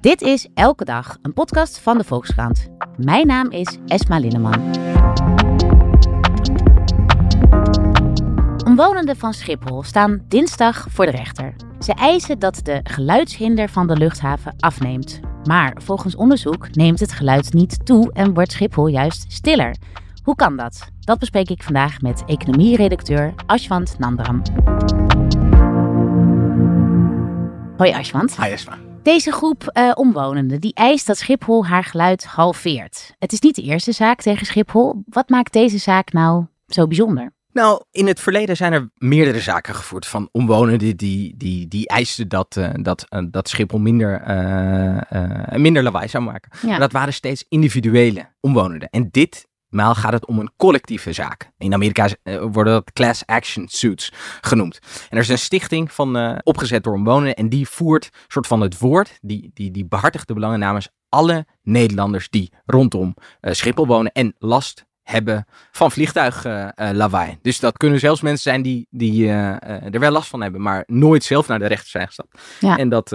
Dit is Elke Dag, een podcast van de Volkskrant. Mijn naam is Esma Linneman. Omwonenden van Schiphol staan dinsdag voor de rechter. Ze eisen dat de geluidshinder van de luchthaven afneemt. Maar volgens onderzoek neemt het geluid niet toe en wordt Schiphol juist stiller. Hoe kan dat? Dat bespreek ik vandaag met economieredacteur Ashwant Nandram. Hoi Ashwant. Hi Esma. Deze groep uh, omwonenden die eist dat Schiphol haar geluid halveert. Het is niet de eerste zaak tegen Schiphol. Wat maakt deze zaak nou zo bijzonder? Nou, in het verleden zijn er meerdere zaken gevoerd van omwonenden die, die, die eisten dat, uh, dat, uh, dat Schiphol minder, uh, minder lawaai zou maken. Ja. Maar dat waren steeds individuele omwonenden. En dit maal gaat het om een collectieve zaak. In Amerika worden dat class action suits genoemd. En er is een stichting van, opgezet door omwonenden en die voert soort van het woord, die, die, die behartigt de belangen namens alle Nederlanders die rondom Schiphol wonen en last hebben van vliegtuiglawaai. Uh, dus dat kunnen zelfs mensen zijn die, die uh, er wel last van hebben, maar nooit zelf naar de rechter zijn gestapt. Ja. En dat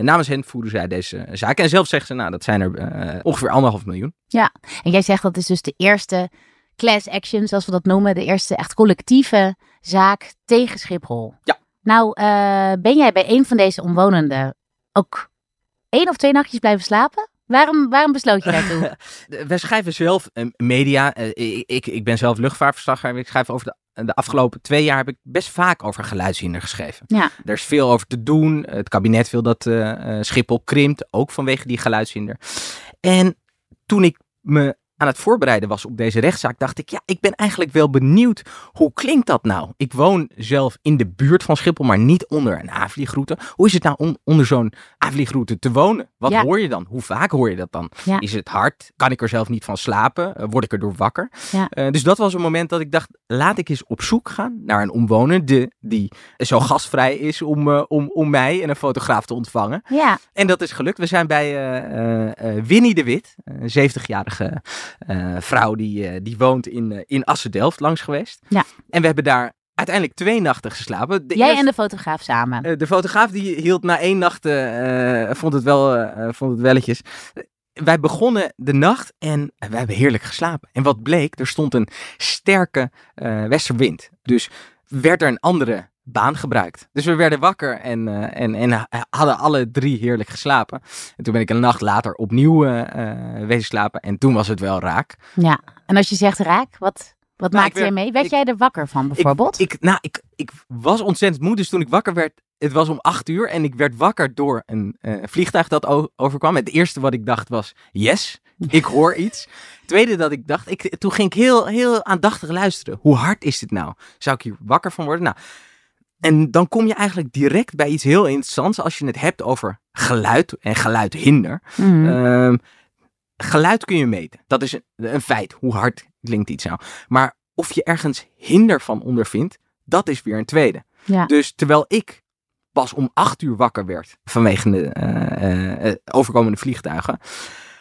namens hen voeren zij deze zaak. En zelf zeggen ze, nou, dat zijn er ongeveer anderhalf miljoen. Ja, en jij zegt dat is dus de eerste class action, zoals we dat noemen, de eerste echt collectieve zaak tegen Schiphol. Ja. Nou, ben jij bij een van deze omwonenden ook één of twee nachtjes blijven slapen? Waarom, waarom besloot je daartoe? Wij schrijven zelf uh, media. Uh, ik, ik ben zelf luchtvaartverslaggever. Ik schrijf over de, de, afgelopen twee jaar heb ik best vaak over geluidshinder geschreven. Ja. Er is veel over te doen. Het kabinet wil dat uh, Schiphol krimpt, ook vanwege die geluidshinder. En toen ik me aan het voorbereiden was op deze rechtszaak, dacht ik, ja, ik ben eigenlijk wel benieuwd, hoe klinkt dat nou? Ik woon zelf in de buurt van Schiphol, maar niet onder een aanvliegroute. Hoe is het nou om onder zo'n aanvliegroute te wonen? Wat Ja. hoor je dan? Hoe vaak hoor je dat dan? Ja. Is het hard? Kan ik er zelf niet van slapen? Eh, word ik er door wakker? Ja. Eh, dus dat was een moment dat ik dacht, laat ik eens op zoek gaan naar een omwonende die zo gastvrij is om, eh, om, om mij en een fotograaf te ontvangen. Ja, En dat is gelukt. We zijn bij Winnie de Wit, een 70-jarige eh, vrouw die, eh, die woont in, eh, in Assen-Delft langs geweest. Ja. En we hebben daar uiteindelijk twee nachten geslapen. De jij eerste- en de fotograaf samen. eh, de fotograaf die hield na één nacht, eh, eh, vond het wel, eh, vond het welletjes. Wij begonnen de nacht en we hebben heerlijk geslapen. En wat bleek, er stond een sterke eh, westerwind. Dus werd er een andere baan gebruikt. Dus we werden wakker en, eh, en, en hadden alle drie heerlijk geslapen. En toen ben ik een nacht later opnieuw eh, wezen slapen. En toen was het wel raak. Ja, en als je zegt raak, wat, wat Nou, maakte jij mee? Werd ik- jij er wakker van bijvoorbeeld? Ik, ik, nou, ik, ik was ontzettend moe, dus toen ik wakker werd, het was om acht uur en ik werd wakker door een vliegtuig dat overkwam. Het eerste wat ik dacht was, yes, ik hoor iets. Tweede dat ik dacht, ik, toen ging ik heel, heel aandachtig luisteren. Hoe hard is dit nou? Zou ik hier wakker van worden? Nou, en dan kom je eigenlijk direct bij iets heel interessants als je het hebt over geluid en geluidhinder. Mhm. Ehm, geluid kun je meten. Dat is een, een feit. Hoe hard klinkt iets nou? Maar of je ergens hinder van ondervindt, dat is weer een tweede. ja. Dus terwijl ik pas om acht uur wakker werd vanwege de eh, eh, overkomende vliegtuigen,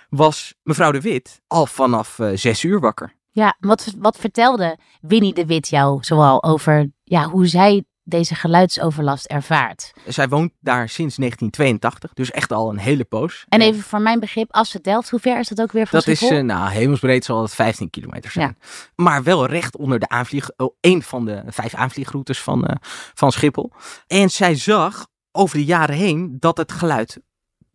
was mevrouw de Wit al vanaf eh, zes uur wakker. ja, wat, wat vertelde Winnie de Wit jou zoal over ja, hoe zij deze geluidsoverlast ervaart? Zij woont daar sinds 1982, dus echt al een hele poos. En even voor mijn begrip, Assen Delft, hoe ver is dat ook weer van Dat is, eh, nou, hemelsbreed zal het 15 kilometer zijn. Maar wel recht onder de aanvlieg, oh, één van de vijf aanvliegroutes van, eh, van Schiphol. En zij zag over de jaren heen dat het geluid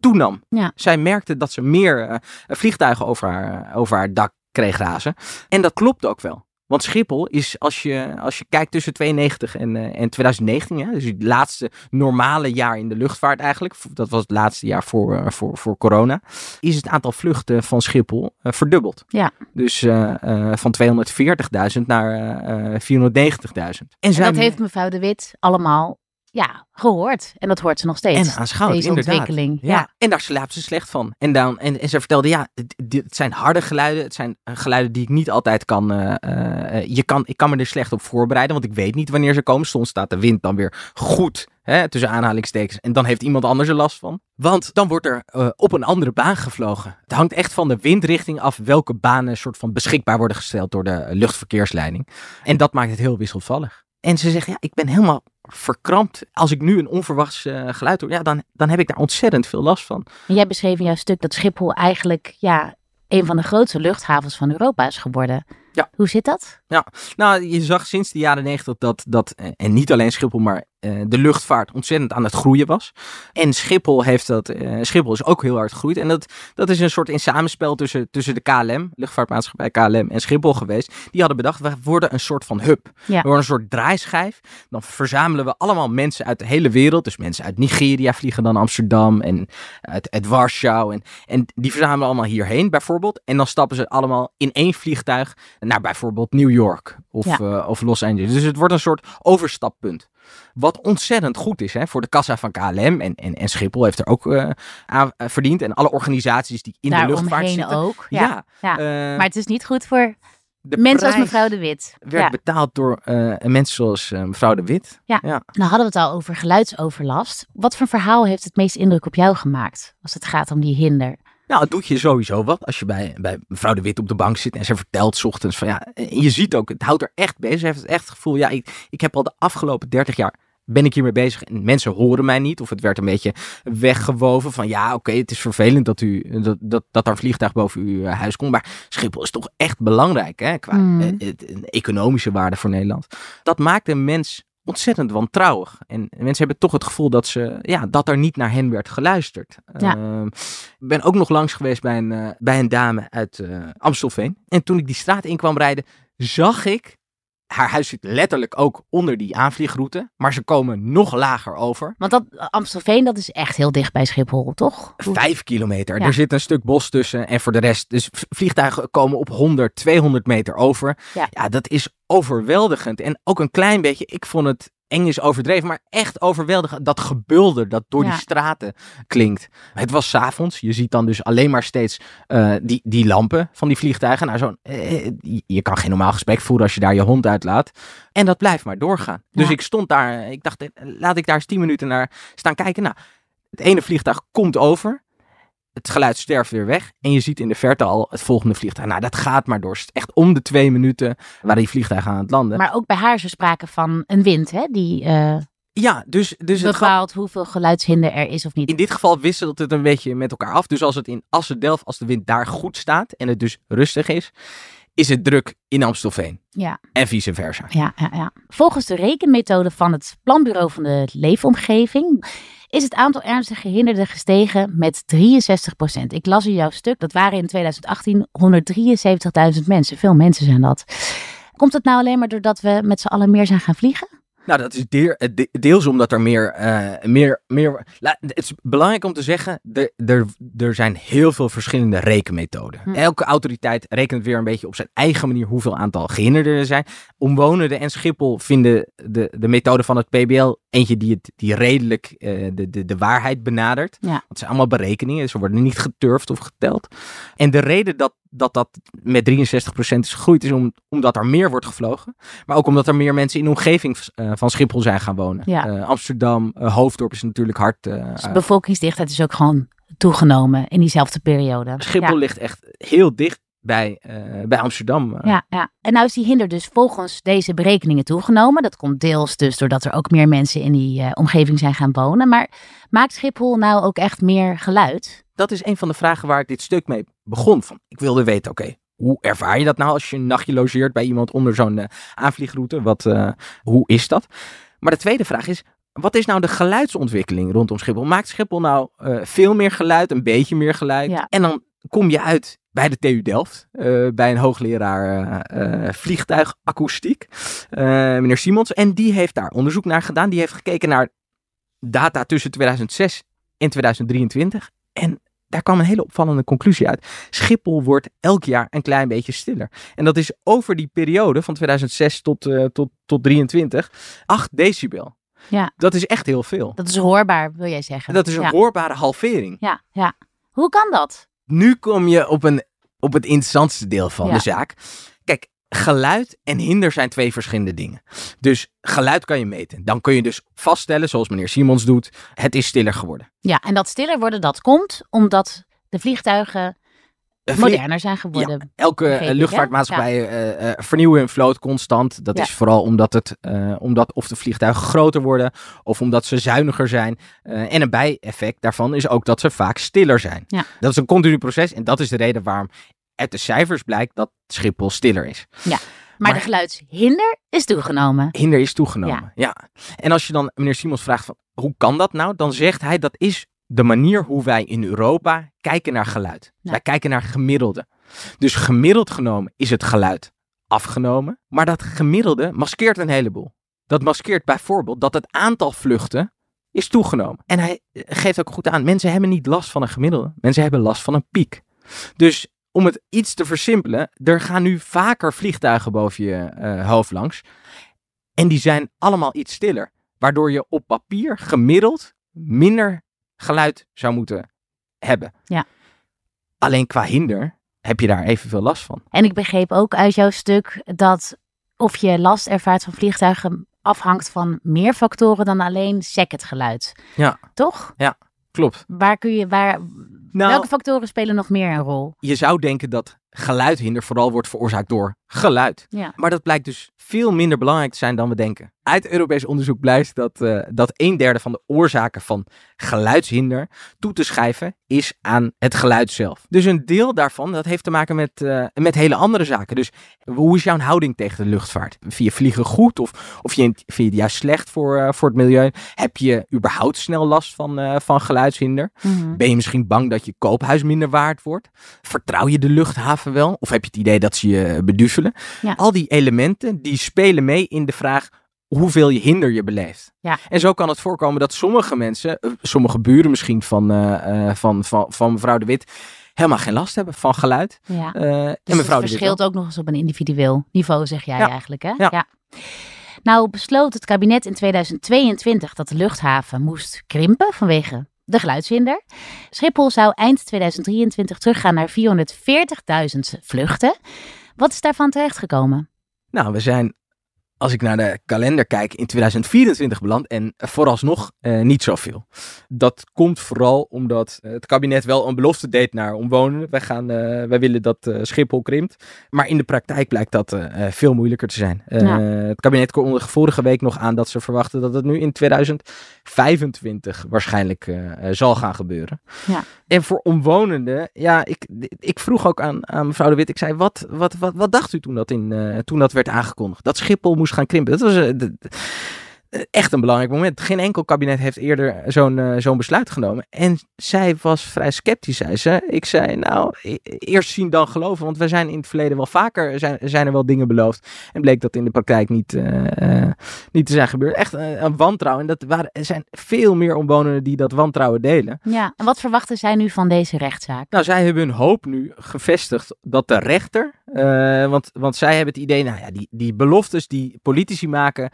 toenam. Ja. Zij merkte dat ze meer eh, vliegtuigen over haar, over haar dak kreeg razen. En dat klopt ook wel. Want Schiphol is, als je, als je kijkt tussen 92 en, eh, en 2019, hè, dus het laatste normale jaar in de luchtvaart eigenlijk, dat was het laatste jaar voor, eh, voor, voor corona, is het aantal vluchten van Schiphol eh, verdubbeld. Ja. Dus van 240.000 naar eh, eh, 490.000. En, dat heeft mevrouw de Wit allemaal ja, gehoord. En dat hoort ze nog steeds. en aanschouwd, deze inderdaad. ontwikkeling. Ja. Ja. En daar slaapt ze slecht van. En, dan, en, en ze vertelde, ja, het, zijn harde geluiden. Het zijn eh, geluiden die ik niet altijd kan, eh, eh, je kan... Ik kan me er slecht op voorbereiden, want ik weet niet wanneer ze komen. Soms staat de wind dan weer goed, hè, tussen aanhalingstekens. En dan heeft iemand anders er last van. Want dan wordt er op een andere baan gevlogen. Het hangt echt van de windrichting af welke banen soort van beschikbaar worden gesteld door de luchtverkeersleiding. En dat maakt het heel wisselvallig. En ze zegt, ja, ik ben helemaal verkrampt. Als ik nu een onverwachts geluid hoor, ja, dan, dan heb ik daar ontzettend veel last van. Jij beschreef in jouw stuk dat Schiphol eigenlijk ja, een van de grootste luchthavens van Europa is geworden. Ja. Hoe zit dat? Ja, nou, je zag sinds de jaren negentig dat, dat, en niet alleen Schiphol, maar uh, de luchtvaart ontzettend aan het groeien was. En Schiphol, heeft dat, uh, Schiphol is ook heel hard gegroeid. En dat, dat is een soort in samenspel tussen, tussen de KLM, luchtvaartmaatschappij KLM en Schiphol geweest. Die hadden bedacht, we worden een soort van hub. Ja. We worden een soort draaischijf. Dan verzamelen we allemaal mensen uit de hele wereld. Dus mensen uit Nigeria vliegen dan Amsterdam en uit, uit Warschau. En, en die verzamelen allemaal hierheen bijvoorbeeld. En dan stappen ze allemaal in één vliegtuig naar bijvoorbeeld New York of, uh, of Los Angeles. Dus het wordt een soort overstappunt. Wat ontzettend goed is hè, voor de kassa van KLM. En, en, en Schiphol heeft er ook uh, aan uh, verdiend. En alle organisaties die in de luchtvaart zitten. ook. Ja, ja. Uh, maar het is niet goed voor mensen als mevrouw De Wit. Werd betaald door mensen zoals mevrouw De Wit. Ja. Nou hadden we het al over geluidsoverlast. Wat voor verhaal heeft het meest indruk op jou gemaakt als het gaat om die hinder? Nou, het doet je sowieso wat als je bij, bij mevrouw De Wit op de bank zit en ze vertelt s ochtends van ja, je ziet ook, het houdt er echt bezig. Ze heeft het echt het gevoel, ja, ik, ik heb al de afgelopen 30 jaar ben ik hiermee bezig en mensen horen mij niet. Of het werd een beetje weggewoven van ja, oké, het is vervelend dat, u, dat, dat, dat er een vliegtuig boven uw eh, huis komt. Maar Schiphol is toch echt belangrijk hè, qua mm. Eh, economische waarde voor Nederland. Dat maakt een mens ontzettend wantrouwig. En mensen hebben toch het gevoel dat, ze, ja, dat er niet naar hen werd geluisterd. Ja. Uh, ik ben ook nog langs geweest bij een, uh, bij een dame uit uh, Amstelveen. En toen ik die straat in kwam rijden, zag ik haar huis zit letterlijk ook onder die aanvliegroute, maar ze komen nog lager over. Want dat Amstelveen, dat is echt heel dicht bij Schiphol, toch? Vijf kilometer. Er zit een stuk bos tussen en voor de rest, dus vliegtuigen komen op 100, 200 meter over. Ja. ja, dat is overweldigend. En ook een klein beetje, ik vond het eng is overdreven, maar echt overweldigend. Dat gebulder dat door die straten klinkt. Het was s'avonds. Je ziet dan dus alleen maar steeds uh, die, die lampen van die vliegtuigen. Nou, zo'n, uh, je kan geen normaal gesprek voeren als je daar je hond uitlaat. En dat blijft maar doorgaan. Dus ik stond daar, ik dacht, laat ik daar eens tien minuten naar staan kijken. Nou, het ene vliegtuig komt over het geluid sterft weer weg. En je ziet in de verte al het volgende vliegtuig. Nou, dat gaat maar door. Echt om de twee minuten waar die vliegtuigen aan het landen. Maar ook bij haar is er sprake van een wind, hè? Die uh, ja, dus, dus bepaalt hoeveel geluidshinder er is of niet. In dit geval wisselt het een beetje met elkaar af. Dus als het in Assen-Delft, als de wind daar goed staat en het dus rustig is, is het druk in Amstelveen. Ja. En vice versa. Ja, ja, ja. Volgens de rekenmethode van het Planbureau van de Leefomgeving is het aantal ernstig gehinderden gestegen met 63%. Ik las in jouw stuk, dat waren in 2018 173.000 mensen. Veel mensen zijn dat. Komt het nou alleen maar doordat we met z'n allen meer zijn gaan vliegen? Nou, dat is deels omdat er meer, uh, meer, meer. Het is belangrijk om te zeggen: er, er, er zijn heel veel verschillende rekenmethoden. Hm. Elke autoriteit rekent weer een beetje op zijn eigen manier hoeveel aantal gehinderden er zijn. Omwonenden en Schiphol vinden de, de methode van het PBL eentje die, het, die redelijk uh, de, de, de waarheid benadert. Ja. Want het zijn allemaal berekeningen, ze worden niet geturfd of geteld. En de reden dat dat dat met 63% is gegroeid is om, omdat er meer wordt gevlogen. Maar ook omdat er meer mensen in de omgeving uh, van Schiphol zijn gaan wonen. Ja. Uh, Amsterdam, uh, Hoofddorp is natuurlijk hard. dus de bevolkingsdichtheid is ook gewoon toegenomen in diezelfde periode. Schiphol ligt echt heel dicht bij, bij Amsterdam. Ja, ja, en nou is die hinder dus volgens deze berekeningen toegenomen. Dat komt deels dus doordat er ook meer mensen in die omgeving zijn gaan wonen. Maar maakt Schiphol nou ook echt meer geluid? Dat is een van de vragen waar ik dit stuk mee begon. Van, ik wilde weten, oké, hoe ervaar je dat nou als je een nachtje logeert bij iemand onder zo'n uh, aanvliegroute? Wat, hoe is dat? Maar de tweede vraag is, wat is nou de geluidsontwikkeling rondom Schiphol? Maakt Schiphol nou veel meer geluid, een beetje meer geluid? Ja. En dan kom je uit bij de TU Delft, bij een hoogleraar vliegtuigakoestiek, meneer Simons. En die heeft daar onderzoek naar gedaan. Die heeft gekeken naar data tussen 2006 en 2023. En daar kwam een hele opvallende conclusie uit. Schiphol wordt elk jaar een klein beetje stiller. En dat is over die periode van 2006 tot, uh, tot, tot 23, 8 decibel. Ja. Dat is echt heel veel. Dat is hoorbaar, wil jij zeggen. Dat is een hoorbare halvering. Ja, ja. Hoe kan dat? Nu kom je op, een, op het interessantste deel van de zaak. Kijk, geluid en hinder zijn twee verschillende dingen. Dus geluid kan je meten. Dan kun je dus vaststellen, zoals meneer Simons doet, het is stiller geworden. Ja, en dat stiller worden, dat komt omdat de vliegtuigen moderner zijn geworden. elke luchtvaartmaatschappij vernieuwen hun vloot constant. Dat is vooral omdat, het, omdat of de vliegtuigen groter worden of omdat ze zuiniger zijn. en een bijeffect daarvan is ook dat ze vaak stiller zijn. Dat is een continu proces en dat is de reden waarom uit de cijfers blijkt dat Schiphol stiller is. Ja. Maar, de geluidshinder is toegenomen. Hinder is toegenomen, ja. En als je dan meneer Simons vraagt van, hoe kan dat nou? Dan zegt hij dat is de manier hoe wij in Europa kijken naar geluid. Wij kijken naar gemiddelde. Dus gemiddeld genomen is het geluid afgenomen. Maar dat gemiddelde maskeert een heleboel. Dat maskeert bijvoorbeeld dat het aantal vluchten is toegenomen. En hij geeft ook goed aan, mensen hebben niet last van een gemiddelde. Mensen hebben last van een piek. Dus om het iets te versimpelen, er gaan nu vaker vliegtuigen boven je uh, hoofd langs. En die zijn allemaal iets stiller. Waardoor je op papier gemiddeld minder geluid zou moeten hebben. Ja. Alleen qua hinder heb je daar evenveel last van. En ik begreep ook uit jouw stuk dat of je last ervaart van vliegtuigen afhangt van meer factoren dan alleen geluid. Ja. Toch? Ja, klopt. Waar kun je, waar, nou, welke factoren spelen nog meer een rol? Je zou denken dat geluidhinder vooral wordt veroorzaakt door geluid. Ja. Maar dat blijkt dus veel minder belangrijk te zijn dan we denken. Uit Europees onderzoek blijkt dat, uh, dat een derde van de oorzaken van geluidshinder toe te schrijven is aan het geluid zelf. Dus een deel daarvan dat heeft te maken met, uh, met hele andere zaken. Dus hoe is jouw houding tegen de luchtvaart? Vind je vliegen goed of, of vind je het juist slecht voor, uh, voor het milieu? Heb je überhaupt snel last van, van geluidshinder? Mm Ben je misschien bang dat je koophuis minder waard wordt? Vertrouw je de luchthaven wel? Of heb je het idee dat ze je beduvelen? Ja. Al die elementen die spelen mee in de vraag hoeveel je hinder je beleeft. Ja. En zo kan het voorkomen dat sommige mensen, eh, sommige buren misschien van, uh, van, van, van mevrouw de Wit, helemaal geen last hebben van geluid. Ja. Uh, dus en mevrouw het verschilt ook nog eens op een individueel niveau, zeg jij eigenlijk, hè? Ja. Nou besloot het kabinet in 2022 dat de luchthaven moest krimpen vanwege de geluidshinder. Schiphol zou eind 2023 teruggaan naar 440.000 vluchten. Wat is daarvan terechtgekomen? Nou, we zijn als ik naar de kalender kijk, in 2024 beland en vooralsnog uh, niet zoveel. Dat komt vooral omdat het kabinet wel een belofte deed naar omwonenden. Wij, gaan, uh, wij willen dat uh, Schiphol krimpt. Maar in de praktijk blijkt dat veel moeilijker te zijn. Het kabinet kondigde vorige week nog aan dat ze verwachten dat het nu in 2025 waarschijnlijk zal gaan gebeuren. Ja. En voor omwonenden, ja, ik, ik vroeg ook aan, aan mevrouw de Wit, ik zei, wat, wat, wat, wat dacht u toen dat, in, toen dat werd aangekondigd? Dat Schiphol moest gaan krimpen. Dat was uh, echt een belangrijk moment. Geen enkel kabinet heeft eerder zo'n uh, zo'n besluit genomen. En zij was vrij sceptisch, zei ze. Ik zei, nou, e-, eerst zien dan geloven. Want we zijn in het verleden wel vaker, zijn, zijn er wel dingen beloofd. En bleek dat in de praktijk niet, uh, niet te zijn gebeurd. Echt een wantrouwen. En dat waren, er zijn veel meer omwonenden die dat wantrouwen delen. Ja, en wat verwachten zij nu van deze rechtszaak? Nou, zij hebben hun hoop nu gevestigd dat de rechter... want, want zij hebben het idee, nou ja, die, die beloftes die politici maken...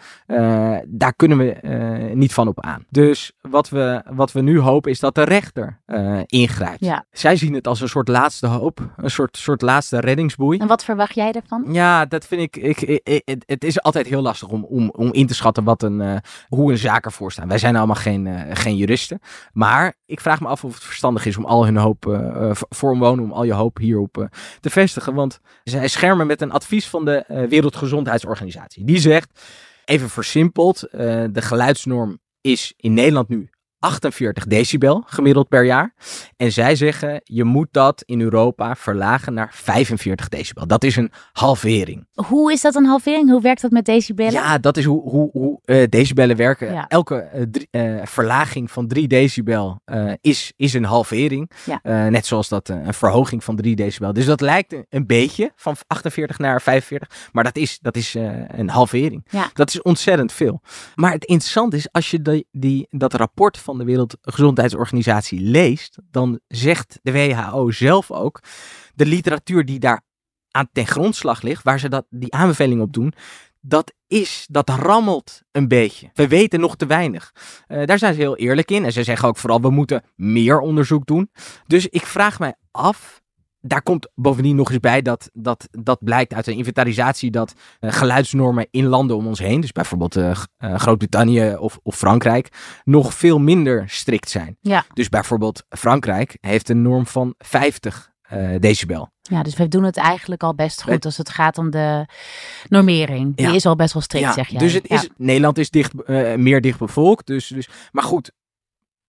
daar kunnen we uh, niet van op aan. Dus wat we, wat we nu hopen is dat de rechter ingrijpt. Ja. Zij zien het als een soort laatste hoop, een soort, soort laatste reddingsboei. En wat verwacht jij ervan? Ja, dat vind ik, ik, ik, ik het is altijd heel lastig om, om, om in te schatten wat een, hoe een zaak ervoor staat. Wij zijn allemaal geen, geen juristen, maar ik vraag me af of het verstandig is om al hun hoop voor omwonen, om al je hoop hierop te vestigen. Want zij schermen met een advies van de Wereldgezondheidsorganisatie. Die zegt Even versimpeld, uh, de geluidsnorm is in Nederland nu 48 decibel gemiddeld per jaar. En zij zeggen, je moet dat in Europa verlagen naar 45 decibel. Dat is een halvering. Hoe is dat een halvering? Hoe werkt dat met decibellen? Ja, dat is hoe, hoe, hoe uh, decibellen werken. Ja. Elke uh, drie, uh, verlaging van 3 decibel is, is een halvering. Ja. net zoals dat een verhoging van 3 decibel. Dus dat lijkt een, een, beetje van 48 naar 45. Maar dat is, dat is een halvering. Ja. Dat is ontzettend veel. Maar het interessante is, als je die, die, dat rapport van de Wereldgezondheidsorganisatie leest, dan zegt de WHO zelf ook, de literatuur die daar aan ten grondslag ligt, waar ze dat, die aanbeveling op doen, dat is, dat rammelt een beetje. We weten nog te weinig. Uh, daar zijn ze heel eerlijk in. En ze zeggen ook vooral, we moeten meer onderzoek doen. Dus ik vraag mij af, daar komt bovendien nog eens bij dat, dat, dat blijkt uit een inventarisatie dat uh, geluidsnormen in landen om ons heen, dus bijvoorbeeld uh, uh, Groot-Brittannië of, of Frankrijk, nog veel minder strikt zijn. Ja. Dus bijvoorbeeld Frankrijk heeft een norm van 50 decibel. Ja, dus we doen het eigenlijk al best goed als het gaat om de normering. Die is al best wel strikt, zeg jij. Dus het is, Nederland is dicht, meer dicht bevolkt. Dus, dus, maar goed,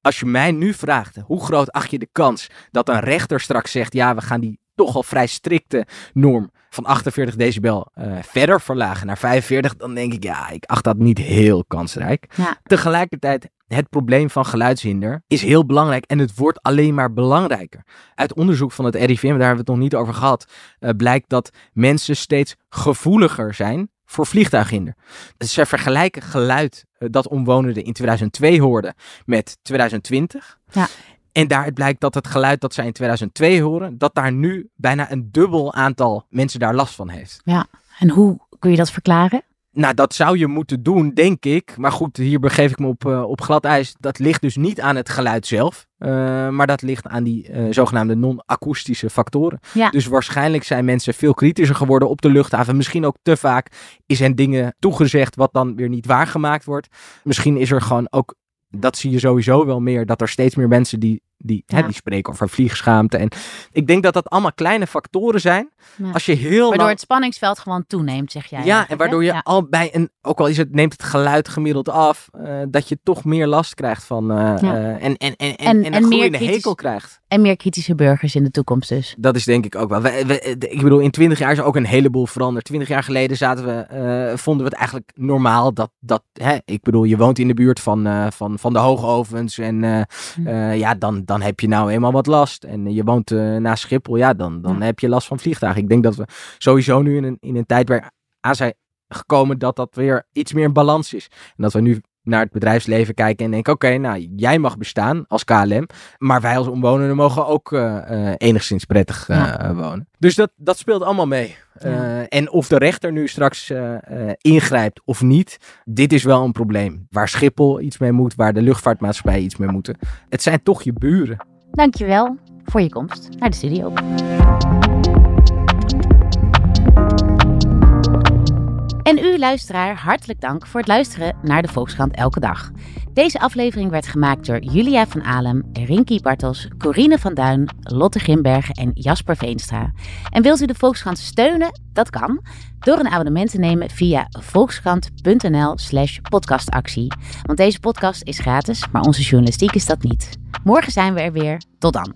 als je mij nu vraagt, hoe groot acht je de kans dat een rechter straks zegt, ja, we gaan die toch al vrij strikte norm van 48 decibel uh, verder verlagen naar 45, dan denk ik, ja, ik acht dat niet heel kansrijk. Ja. Tegelijkertijd, het probleem van geluidshinder is heel belangrijk en het wordt alleen maar belangrijker. Uit onderzoek van het RIVM, daar hebben we het nog niet over gehad, uh, blijkt dat mensen steeds gevoeliger zijn voor vliegtuighinder. Dus ze vergelijken geluid uh, dat omwonenden in 2002 hoorden met 2020. Ja. En daaruit blijkt dat het geluid dat zij in 2002 horen, dat daar nu bijna een dubbel aantal mensen daar last van heeft. Ja, en hoe kun je dat verklaren? Nou, dat zou je moeten doen, denk ik. Maar goed, hier begeef ik me op, uh, op glad ijs. Dat ligt dus niet aan het geluid zelf. Uh, maar dat ligt aan die uh, zogenaamde non-akoestische factoren. Ja. Dus waarschijnlijk zijn mensen veel kritischer geworden op de luchthaven. Misschien ook te vaak is hen dingen toegezegd wat dan weer niet waargemaakt wordt. Misschien is er gewoon ook dat zie je sowieso wel meer. Dat er steeds meer mensen die die, hè, die spreken over vliegschaamte. En ik denk dat dat allemaal kleine factoren zijn. Als je heel waardoor het spanningsveld gewoon toeneemt, zeg jij. Ja, en waardoor je al bij een, ook al is het, neemt het geluid gemiddeld af, uh, dat je toch meer last krijgt van. Uh, uh, en, en, en, en, en, en, een meer kritisch, hekel krijgt. En meer kritische burgers in de toekomst dus. Dat is denk ik ook wel. We, we, ik bedoel, in twintig jaar is ook een heleboel veranderd. Twintig jaar geleden zaten we, vonden we het eigenlijk normaal dat, dat hè, ik bedoel, je woont in de buurt van, van, van de hoogovens en hm. ja, dan dan heb je nou eenmaal wat last en je woont uh, naast Schiphol, ja, dan, dan heb je last van vliegtuigen. Ik denk dat we sowieso nu in een, in een tijd waar aan zijn gekomen dat dat weer iets meer in balans is. En dat we nu naar het bedrijfsleven kijken en denken: oké, nou, jij mag bestaan als KLM, maar wij als omwonenden mogen ook uh, enigszins prettig uh, wonen. Dus dat, dat speelt allemaal mee. en of de rechter nu straks ingrijpt of niet, dit is wel een probleem. Waar Schiphol iets mee moet, waar de luchtvaartmaatschappij iets mee moeten. Het zijn toch je buren. Dankjewel voor je komst naar de studio. En u, luisteraar, hartelijk dank voor het luisteren naar de Volkskrant Elke Dag. Deze aflevering werd gemaakt door Julia van Alem, Rinky Bartels, Corine van Duin, Lotte Grimbergen en Jasper Veenstra. En wilt u de Volkskrant steunen? Dat kan door een abonnement te nemen via volkskrant.nl slash podcastactie. Want deze podcast is gratis, maar onze journalistiek is dat niet. Morgen zijn we er weer. Tot dan.